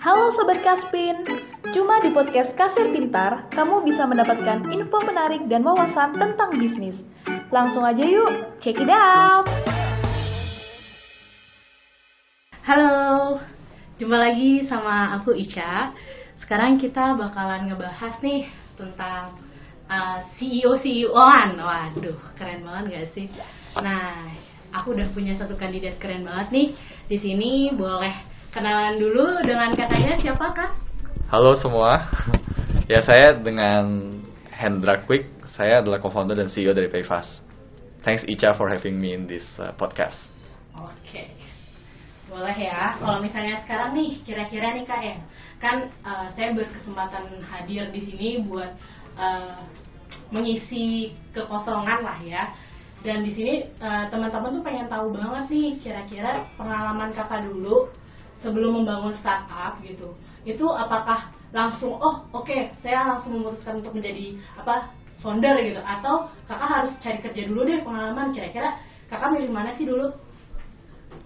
Halo Sobat Kaspin, cuma di podcast Kasir Pintar, kamu bisa mendapatkan info menarik dan wawasan tentang bisnis. Langsung aja yuk, check it out! Halo, jumpa lagi sama aku Ica. Sekarang kita bakalan ngebahas nih tentang uh, CEO CEO-an. Waduh, keren banget gak sih? Nah, aku udah punya satu kandidat keren banget nih. Di sini boleh kenalan dulu dengan katanya siapa kak? Halo semua, ya saya dengan Hendra Quick, saya adalah co-founder dan CEO dari Payfast. Thanks Icha for having me in this uh, podcast. Oke, okay. boleh ya. Kalau misalnya sekarang nih, kira-kira nih kak ya, kan uh, saya berkesempatan hadir di sini buat uh, mengisi kekosongan lah ya. Dan di sini uh, teman-teman tuh pengen tahu banget nih, kira-kira pengalaman kakak dulu sebelum membangun startup gitu itu apakah langsung oh oke okay, saya langsung memutuskan untuk menjadi apa founder gitu atau kakak harus cari kerja dulu deh pengalaman kira-kira kakak milih mana sih dulu?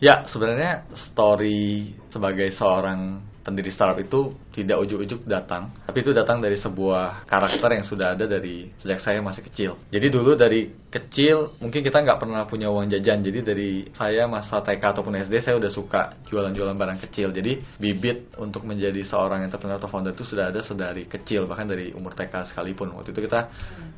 Ya sebenarnya story sebagai seorang pendiri startup itu tidak ujuk-ujuk datang, tapi itu datang dari sebuah karakter yang sudah ada dari sejak saya masih kecil. Jadi dulu dari kecil mungkin kita nggak pernah punya uang jajan, jadi dari saya masa TK ataupun SD saya udah suka jualan-jualan barang kecil. Jadi bibit untuk menjadi seorang entrepreneur atau founder itu sudah ada sedari kecil, bahkan dari umur TK sekalipun. Waktu itu kita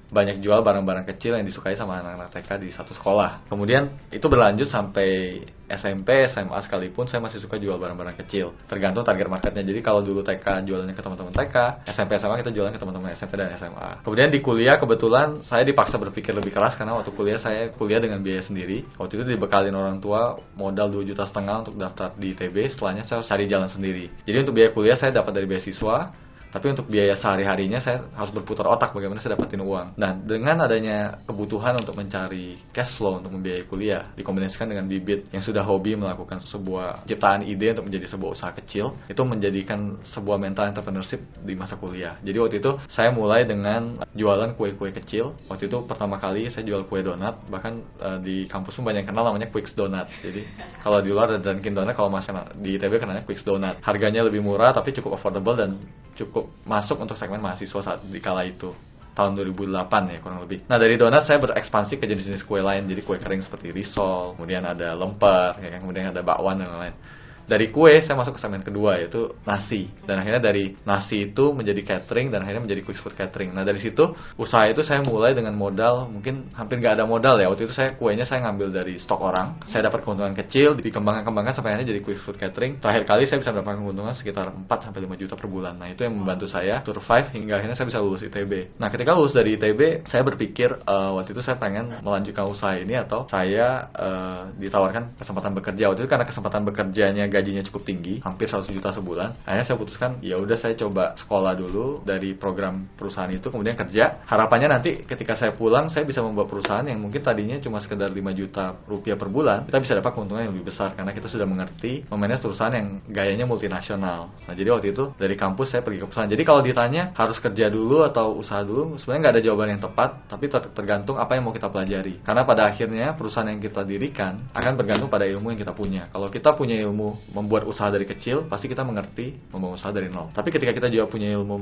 banyak jual barang-barang kecil yang disukai sama anak-anak TK di satu sekolah. Kemudian itu berlanjut sampai SMP, SMA sekalipun saya masih suka jual barang-barang kecil. Tergantung target marketnya. Jadi kalau dulu TK jualannya ke teman-teman TK, SMP SMA kita jualan ke teman-teman SMP dan SMA. Kemudian di kuliah kebetulan saya dipaksa berpikir lebih keras karena waktu kuliah saya kuliah dengan biaya sendiri. Waktu itu dibekalin orang tua modal 2 juta setengah untuk daftar di ITB, setelahnya saya cari jalan sendiri. Jadi untuk biaya kuliah saya dapat dari beasiswa, tapi untuk biaya sehari-harinya saya harus berputar otak bagaimana saya dapatin uang. Nah, dengan adanya kebutuhan untuk mencari cash flow untuk membiayai kuliah, dikombinasikan dengan bibit yang sudah hobi melakukan sebuah ciptaan ide untuk menjadi sebuah usaha kecil, itu menjadikan sebuah mental entrepreneurship di masa kuliah. Jadi waktu itu saya mulai dengan jualan kue-kue kecil. Waktu itu pertama kali saya jual kue donat, bahkan uh, di kampus pun banyak kenal namanya Quicks Donut. Jadi kalau di luar ada Dunkin Donut, kalau masih di ITB kenalnya Quicks Donut. Harganya lebih murah tapi cukup affordable dan cukup masuk untuk segmen mahasiswa saat di kala itu tahun 2008 ya kurang lebih. Nah dari donat saya berekspansi ke jenis-jenis kue lain, jadi kue kering seperti risol, kemudian ada lemper, ya, kan, kemudian ada bakwan dan lain-lain dari kue saya masuk ke segmen kedua yaitu nasi. Dan akhirnya dari nasi itu menjadi catering dan akhirnya menjadi quick food catering. Nah dari situ usaha itu saya mulai dengan modal mungkin hampir nggak ada modal ya. Waktu itu saya kuenya saya ngambil dari stok orang. Saya dapat keuntungan kecil dikembangkan-kembangkan sampai akhirnya jadi quick food catering. Terakhir kali saya bisa mendapatkan keuntungan sekitar 4 sampai 5 juta per bulan. Nah itu yang membantu saya survive hingga akhirnya saya bisa lulus ITB nah ketika lulus dari ITB saya berpikir uh, waktu itu saya pengen melanjutkan usaha ini atau saya uh, ditawarkan kesempatan bekerja. Waktu itu karena kesempatan bekerjanya gajinya cukup tinggi, hampir 100 juta sebulan. Akhirnya saya putuskan, ya udah saya coba sekolah dulu dari program perusahaan itu, kemudian kerja. Harapannya nanti ketika saya pulang, saya bisa membuat perusahaan yang mungkin tadinya cuma sekedar 5 juta rupiah per bulan, kita bisa dapat keuntungan yang lebih besar karena kita sudah mengerti memanage perusahaan yang gayanya multinasional. Nah, jadi waktu itu dari kampus saya pergi ke perusahaan. Jadi kalau ditanya harus kerja dulu atau usaha dulu, sebenarnya nggak ada jawaban yang tepat, tapi tergantung apa yang mau kita pelajari. Karena pada akhirnya perusahaan yang kita dirikan akan bergantung pada ilmu yang kita punya. Kalau kita punya ilmu membuat usaha dari kecil, pasti kita mengerti membangun usaha dari nol. Tapi ketika kita juga punya ilmu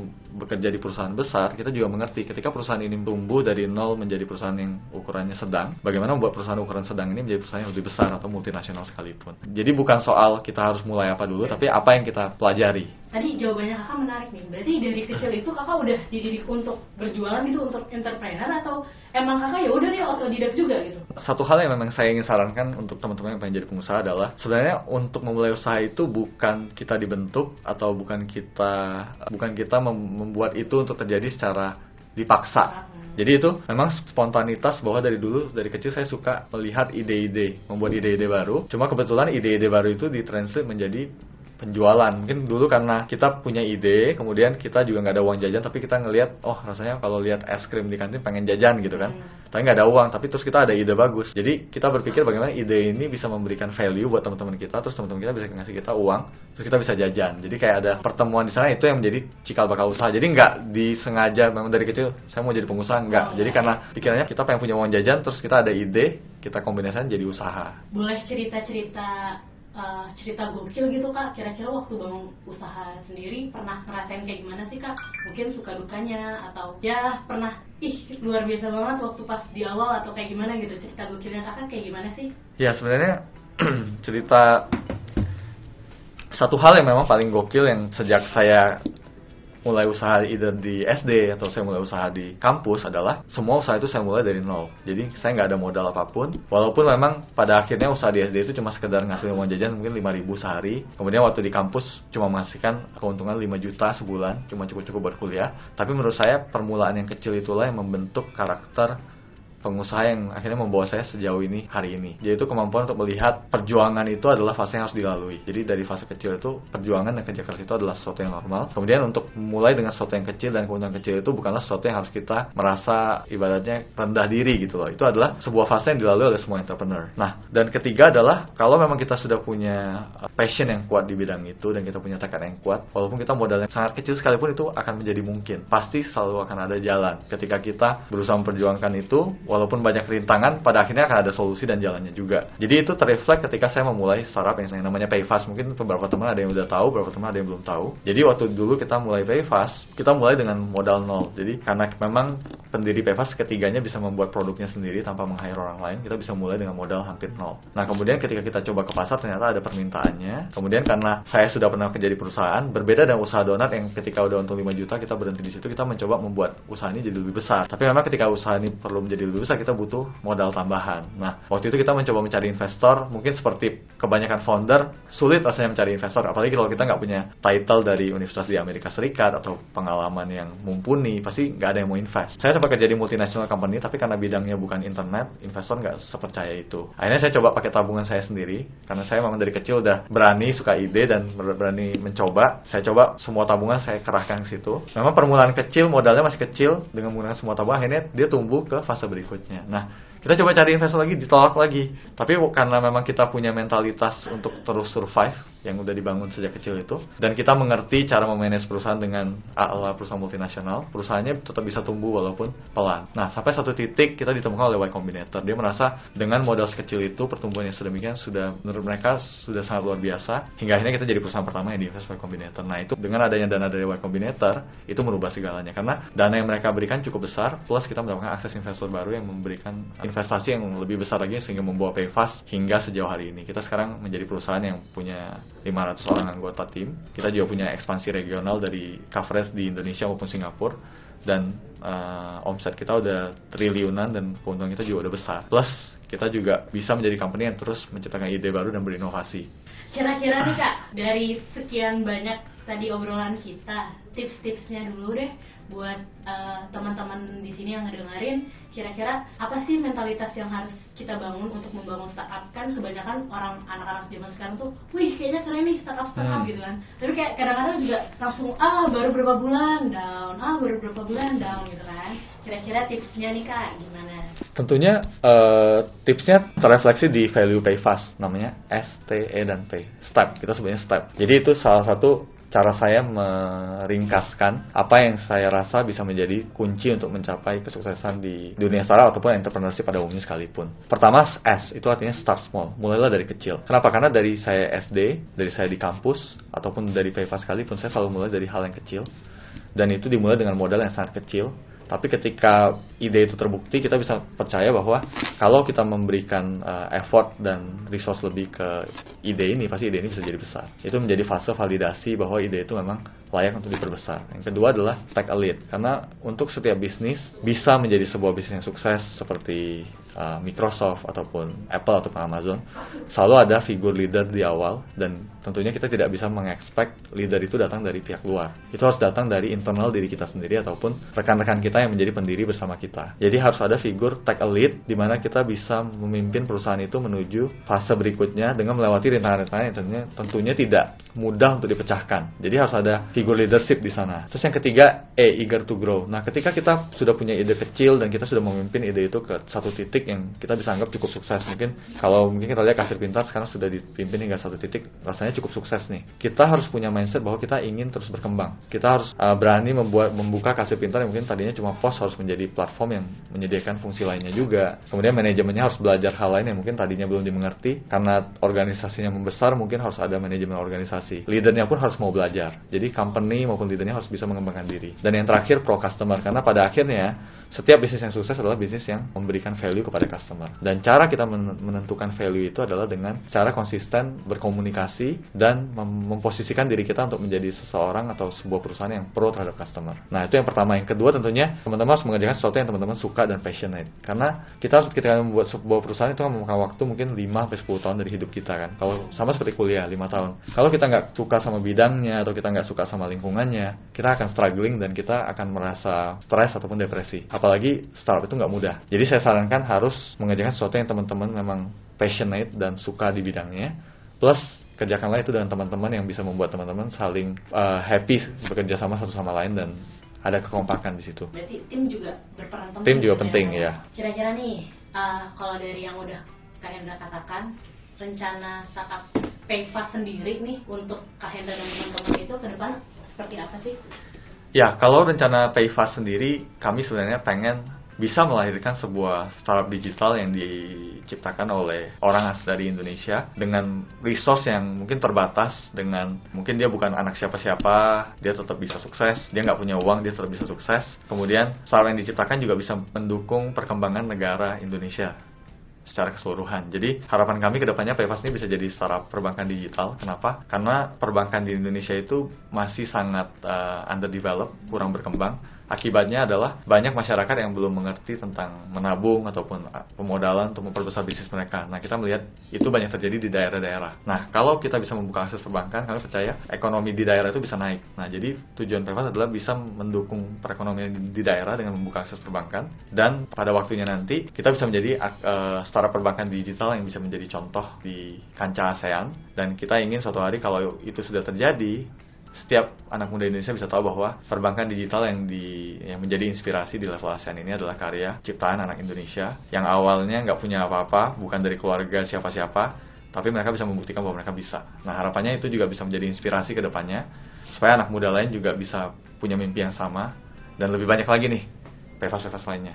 bekerja di perusahaan besar, kita juga mengerti ketika perusahaan ini tumbuh dari nol menjadi perusahaan yang ukurannya sedang, bagaimana membuat perusahaan ukuran sedang ini menjadi perusahaan yang lebih besar atau multinasional sekalipun. Jadi bukan soal kita harus mulai apa dulu, tapi apa yang kita pelajari. Tadi jawabannya kakak menarik nih. Berarti dari kecil itu kakak udah dididik untuk berjualan itu untuk entrepreneur atau emang kakak ya udah deh otodidak juga gitu? Satu hal yang memang saya ingin sarankan untuk teman-teman yang pengen jadi pengusaha adalah sebenarnya untuk memulai usaha itu bukan kita dibentuk atau bukan kita bukan kita membuat itu untuk terjadi secara dipaksa. Jadi itu memang spontanitas bahwa dari dulu dari kecil saya suka melihat ide-ide, membuat ide-ide baru. Cuma kebetulan ide-ide baru itu ditranslate menjadi penjualan. Mungkin dulu karena kita punya ide kemudian kita juga nggak ada uang jajan tapi kita ngelihat oh rasanya kalau lihat es krim di kantin pengen jajan gitu kan. Hmm. tapi nggak ada uang tapi terus kita ada ide bagus. Jadi kita berpikir bagaimana ide ini bisa memberikan value buat teman-teman kita terus teman-teman kita bisa ngasih kita uang terus kita bisa jajan. Jadi kayak ada pertemuan di sana itu yang menjadi cikal bakal usaha. Jadi nggak disengaja memang dari kecil saya mau jadi pengusaha nggak. Jadi karena pikirannya kita pengen punya uang jajan terus kita ada ide kita kombinasikan jadi usaha. Boleh cerita-cerita uh, cerita gokil gitu kak. Kira-kira waktu bangun usaha sendiri pernah ngerasain kayak gimana sih kak? Mungkin suka dukanya atau ya pernah ih luar biasa banget waktu pas di awal atau kayak gimana gitu cerita gokilnya kakak kayak gimana sih? Ya sebenarnya cerita satu hal yang memang paling gokil yang sejak saya mulai usaha either di SD atau saya mulai usaha di kampus adalah semua usaha itu saya mulai dari nol. Jadi saya nggak ada modal apa pun. Walaupun memang pada akhirnya usaha di SD itu cuma sekedar ngasih uang jajan mungkin 5000 sehari. Kemudian waktu di kampus cuma menghasilkan keuntungan 5 juta sebulan, cuma cukup-cukup berkuliah. Tapi menurut saya permulaan yang kecil itulah yang membentuk karakter pengusaha yang akhirnya membawa saya sejauh ini hari ini. Yaitu kemampuan untuk melihat perjuangan itu adalah fase yang harus dilalui. Jadi dari fase kecil itu perjuangan dan kerja keras itu adalah sesuatu yang normal. Kemudian untuk mulai dengan sesuatu yang kecil dan keuntungan kecil itu bukanlah sesuatu yang harus kita merasa ibaratnya rendah diri gitu loh. Itu adalah sebuah fase yang dilalui oleh semua entrepreneur. Nah dan ketiga adalah kalau memang kita sudah punya uh, passion yang kuat di bidang itu dan kita punya tekad yang kuat walaupun kita modal yang sangat kecil sekalipun itu akan menjadi mungkin pasti selalu akan ada jalan. Ketika kita berusaha memperjuangkan itu walaupun banyak rintangan, pada akhirnya akan ada solusi dan jalannya juga. Jadi itu terreflek ketika saya memulai startup yang namanya Payfast. Mungkin beberapa teman ada yang udah tahu, beberapa teman ada yang belum tahu. Jadi waktu dulu kita mulai Payfast, kita mulai dengan modal nol. Jadi karena memang pendiri Payfast ketiganya bisa membuat produknya sendiri tanpa meng-hire orang lain, kita bisa mulai dengan modal hampir nol. Nah kemudian ketika kita coba ke pasar ternyata ada permintaannya. Kemudian karena saya sudah pernah kerja di perusahaan, berbeda dengan usaha donat yang ketika udah untung 5 juta kita berhenti di situ, kita mencoba membuat usaha ini jadi lebih besar. Tapi memang ketika usaha ini perlu menjadi lebih besar, kita butuh modal tambahan. Nah, waktu itu kita mencoba mencari investor, mungkin seperti kebanyakan founder, sulit rasanya mencari investor, apalagi kalau kita nggak punya title dari universitas di Amerika Serikat atau pengalaman yang mumpuni, pasti nggak ada yang mau invest. Saya sempat kerja di multinational company, tapi karena bidangnya bukan internet, investor nggak sepercaya itu. Akhirnya saya coba pakai tabungan saya sendiri, karena saya memang dari kecil udah berani, suka ide, dan berani mencoba. Saya coba semua tabungan saya kerahkan ke situ. Memang permulaan kecil, modalnya masih kecil, dengan menggunakan semua tabungan, akhirnya dia tumbuh ke fase berikutnya. Nah, kita coba cari investor lagi ditolak lagi. Tapi karena memang kita punya mentalitas untuk terus survive yang udah dibangun sejak kecil itu dan kita mengerti cara memanage perusahaan dengan ala perusahaan multinasional perusahaannya tetap bisa tumbuh walaupun pelan. Nah sampai satu titik kita ditemukan oleh Y Combinator. Dia merasa dengan modal sekecil itu pertumbuhan yang sedemikian sudah menurut mereka sudah sangat luar biasa hingga akhirnya kita jadi perusahaan pertama yang diinvest Y Combinator. Nah itu dengan adanya dana dari Y Combinator itu merubah segalanya. Karena dana yang mereka berikan cukup besar plus kita mendapatkan akses investor baru yang memberikan investasi yang lebih besar lagi sehingga membawa Payfast hingga sejauh hari ini. Kita sekarang menjadi perusahaan yang punya 500 orang anggota tim. Kita juga punya ekspansi regional dari coverage di Indonesia maupun Singapura dan uh, omset kita udah triliunan dan keuntungan kita juga udah besar. Plus kita juga bisa menjadi company yang terus menciptakan ide baru dan berinovasi. Kira-kira nih kak, dari sekian banyak tadi obrolan kita, tips-tipsnya dulu deh buat uh, teman-teman di sini yang ngedengerin kira-kira apa sih mentalitas yang harus kita bangun untuk membangun startup? Kan kebanyakan orang anak-anak zaman sekarang tuh wih kayaknya keren nih startup startup hmm. gitu kan. Tapi kayak kadang-kadang juga langsung ah baru berapa bulan down. Ah baru berapa bulan down gitu kan. Kira-kira tipsnya nih kak gimana? Tentunya uh, tipsnya terrefleksi di value pay fast namanya S T E dan P step. Kita sebenarnya step. Jadi itu salah satu cara saya meringkaskan apa yang saya rasa bisa menjadi kunci untuk mencapai kesuksesan di dunia startup ataupun entrepreneurship pada umumnya sekalipun. Pertama S itu artinya start small, mulailah dari kecil. Kenapa? Karena dari saya SD, dari saya di kampus ataupun dari PEVA sekalipun saya selalu mulai dari hal yang kecil dan itu dimulai dengan modal yang sangat kecil tapi ketika ide itu terbukti, kita bisa percaya bahwa kalau kita memberikan uh, effort dan resource lebih ke ide ini, pasti ide ini bisa jadi besar. Itu menjadi fase validasi bahwa ide itu memang layak untuk diperbesar. Yang kedua adalah a lead, karena untuk setiap bisnis bisa menjadi sebuah bisnis yang sukses seperti uh, Microsoft ataupun Apple ataupun Amazon selalu ada figur leader di awal dan tentunya kita tidak bisa mengekspek leader itu datang dari pihak luar. Itu harus datang dari internal diri kita sendiri ataupun rekan-rekan kita yang menjadi pendiri bersama kita. Jadi harus ada figur a lead di mana kita bisa memimpin perusahaan itu menuju fase berikutnya dengan melewati rintangan-rintangan yang tentunya, tentunya tidak mudah untuk dipecahkan. Jadi harus ada figur leadership di sana terus yang ketiga E eager to grow nah ketika kita sudah punya ide kecil dan kita sudah memimpin ide itu ke satu titik yang kita bisa anggap cukup sukses. Mungkin kalau mungkin kita lihat kasir pintar sekarang sudah dipimpin hingga satu titik, rasanya cukup sukses nih. Kita harus punya mindset bahwa kita ingin terus berkembang. Kita harus uh, berani membuat membuka kasir pintar yang mungkin tadinya cuma pos harus menjadi platform yang menyediakan fungsi lainnya juga. Kemudian manajemennya harus belajar hal lain yang mungkin tadinya belum dimengerti karena organisasinya membesar mungkin harus ada manajemen organisasi. Leadernya pun harus mau belajar. Jadi company maupun leadernya harus bisa mengembangkan diri. Dan yang terakhir pro customer karena pada akhirnya setiap bisnis yang sukses adalah bisnis yang memberikan value kepada customer. Dan cara kita menentukan value itu adalah dengan cara konsisten berkomunikasi dan mem memposisikan diri kita untuk menjadi seseorang atau sebuah perusahaan yang pro terhadap customer. Nah, itu yang pertama. Yang kedua tentunya teman-teman harus mengerjakan sesuatu yang teman-teman suka dan passionate. Karena kita harus ketika membuat sebuah perusahaan itu memakan waktu mungkin 5 sampai 10 tahun dari hidup kita kan. Kalau sama seperti kuliah 5 tahun. Kalau kita nggak suka sama bidangnya atau kita nggak suka sama lingkungannya, kita akan struggling dan kita akan merasa stres ataupun depresi apalagi startup itu nggak mudah. Jadi saya sarankan harus mengerjakan sesuatu yang teman-teman memang passionate dan suka di bidangnya. Plus kerjakanlah itu dengan teman-teman yang bisa membuat teman-teman saling uh, happy bekerja sama satu sama lain dan ada kekompakan di situ. Berarti tim juga berperan penting. Tim juga ya, penting ya. Kira-kira nih uh, kalau dari yang udah Kak Hendra katakan rencana startup Payfast sendiri nih untuk Kak Hendra dan teman-teman itu ke depan seperti apa sih? Ya, kalau rencana Payfast sendiri, kami sebenarnya pengen bisa melahirkan sebuah startup digital yang diciptakan oleh orang asli dari Indonesia dengan resource yang mungkin terbatas dengan mungkin dia bukan anak siapa-siapa dia tetap bisa sukses dia nggak punya uang dia tetap bisa sukses. Kemudian startup yang diciptakan juga bisa mendukung perkembangan negara Indonesia secara keseluruhan. Jadi harapan kami ke depannya PayFast ini bisa jadi startup perbankan digital. Kenapa? Karena perbankan di Indonesia itu masih sangat uh, underdeveloped, kurang berkembang Akibatnya adalah banyak masyarakat yang belum mengerti tentang menabung ataupun uh, pemodalan untuk memperbesar bisnis mereka. Nah, kita melihat itu banyak terjadi di daerah-daerah. Nah, kalau kita bisa membuka akses perbankan, kami percaya ekonomi di daerah itu bisa naik. Nah, jadi tujuan PEVAS adalah bisa mendukung perekonomian di daerah dengan membuka akses perbankan dan pada waktunya nanti kita bisa menjadi uh, startup perbankan digital yang bisa menjadi contoh di kancah ASEAN dan kita ingin suatu hari kalau itu sudah terjadi setiap anak muda Indonesia bisa tahu bahwa perbankan digital yang di yang menjadi inspirasi di level ASEAN ini adalah karya ciptaan anak Indonesia yang awalnya nggak punya apa-apa, bukan dari keluarga siapa-siapa, tapi mereka bisa membuktikan bahwa mereka bisa. Nah harapannya itu juga bisa menjadi inspirasi ke depannya supaya anak muda lain juga bisa punya mimpi yang sama dan lebih banyak lagi nih pevas-pevas lainnya.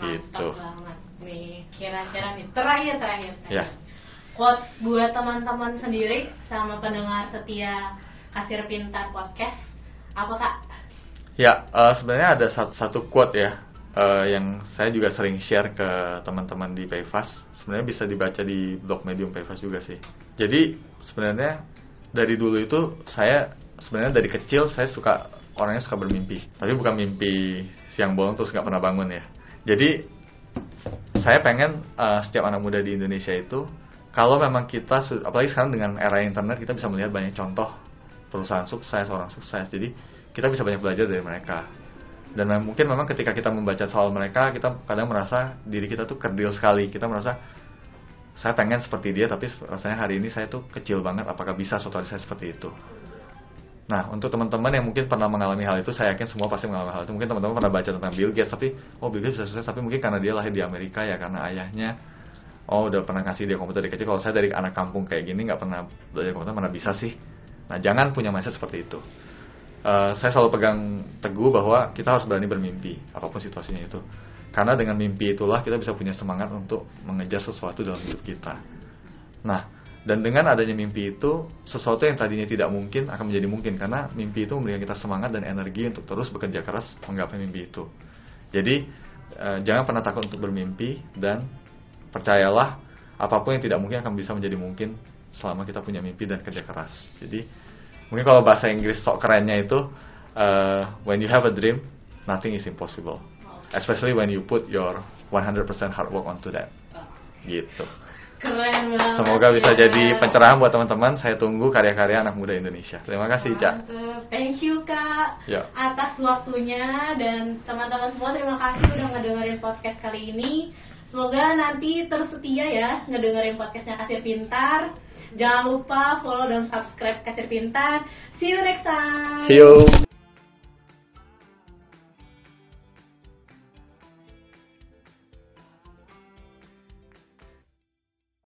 Mantap gitu. banget nih. Kira-kira nih terakhir terakhir. terakhir. Ya. Quotes buat teman-teman sendiri sama pendengar setia kasir pintar podcast apa kak? Ya uh, sebenarnya ada satu, satu quote ya uh, yang saya juga sering share ke teman-teman di Payfast. Sebenarnya bisa dibaca di blog Medium Payfast juga sih. Jadi sebenarnya dari dulu itu saya sebenarnya dari kecil saya suka orangnya suka bermimpi. Tapi bukan mimpi siang bolong terus nggak pernah bangun ya. Jadi saya pengen uh, setiap anak muda di Indonesia itu kalau memang kita apalagi sekarang dengan era internet kita bisa melihat banyak contoh perusahaan sukses, orang sukses. Jadi kita bisa banyak belajar dari mereka. Dan mungkin memang ketika kita membaca soal mereka, kita kadang merasa diri kita tuh kerdil sekali. Kita merasa saya pengen seperti dia, tapi rasanya hari ini saya tuh kecil banget. Apakah bisa suatu hari saya seperti itu? Nah, untuk teman-teman yang mungkin pernah mengalami hal itu, saya yakin semua pasti mengalami hal itu. Mungkin teman-teman pernah baca tentang Bill Gates, tapi oh Bill Gates sukses, tapi mungkin karena dia lahir di Amerika ya, karena ayahnya oh udah pernah kasih dia komputer dari kecil. Kalau saya dari anak kampung kayak gini nggak pernah belajar komputer, mana bisa sih? Nah, jangan punya mindset seperti itu. Uh, saya selalu pegang teguh bahwa kita harus berani bermimpi, apa pun situasinya itu. Karena dengan mimpi itulah kita bisa punya semangat untuk mengejar sesuatu dalam hidup kita. Nah, dan dengan adanya mimpi itu, sesuatu yang tadinya tidak mungkin akan menjadi mungkin karena mimpi itu memberikan kita semangat dan energi untuk terus bekerja keras menggapai mimpi itu. Jadi, uh, jangan pernah takut untuk bermimpi dan percayalah apa pun yang tidak mungkin akan bisa menjadi mungkin selama kita punya mimpi dan kerja keras. Jadi mungkin kalau bahasa Inggris sok kerennya itu uh, when you have a dream, nothing is impossible. Especially when you put your 100% hard work onto that. Gitu. Keren banget. Semoga bisa jadi pencerahan buat teman-teman. Saya tunggu karya-karya anak muda Indonesia. Terima kasih, Cak. Thank you, Kak. Ya. Atas waktunya dan teman-teman semua terima kasih udah ngedengerin podcast kali ini. Semoga nanti tersetia ya ngedengerin podcastnya Kasir Pintar. Jangan lupa follow dan subscribe Kasir Pintar. See you next time. See you.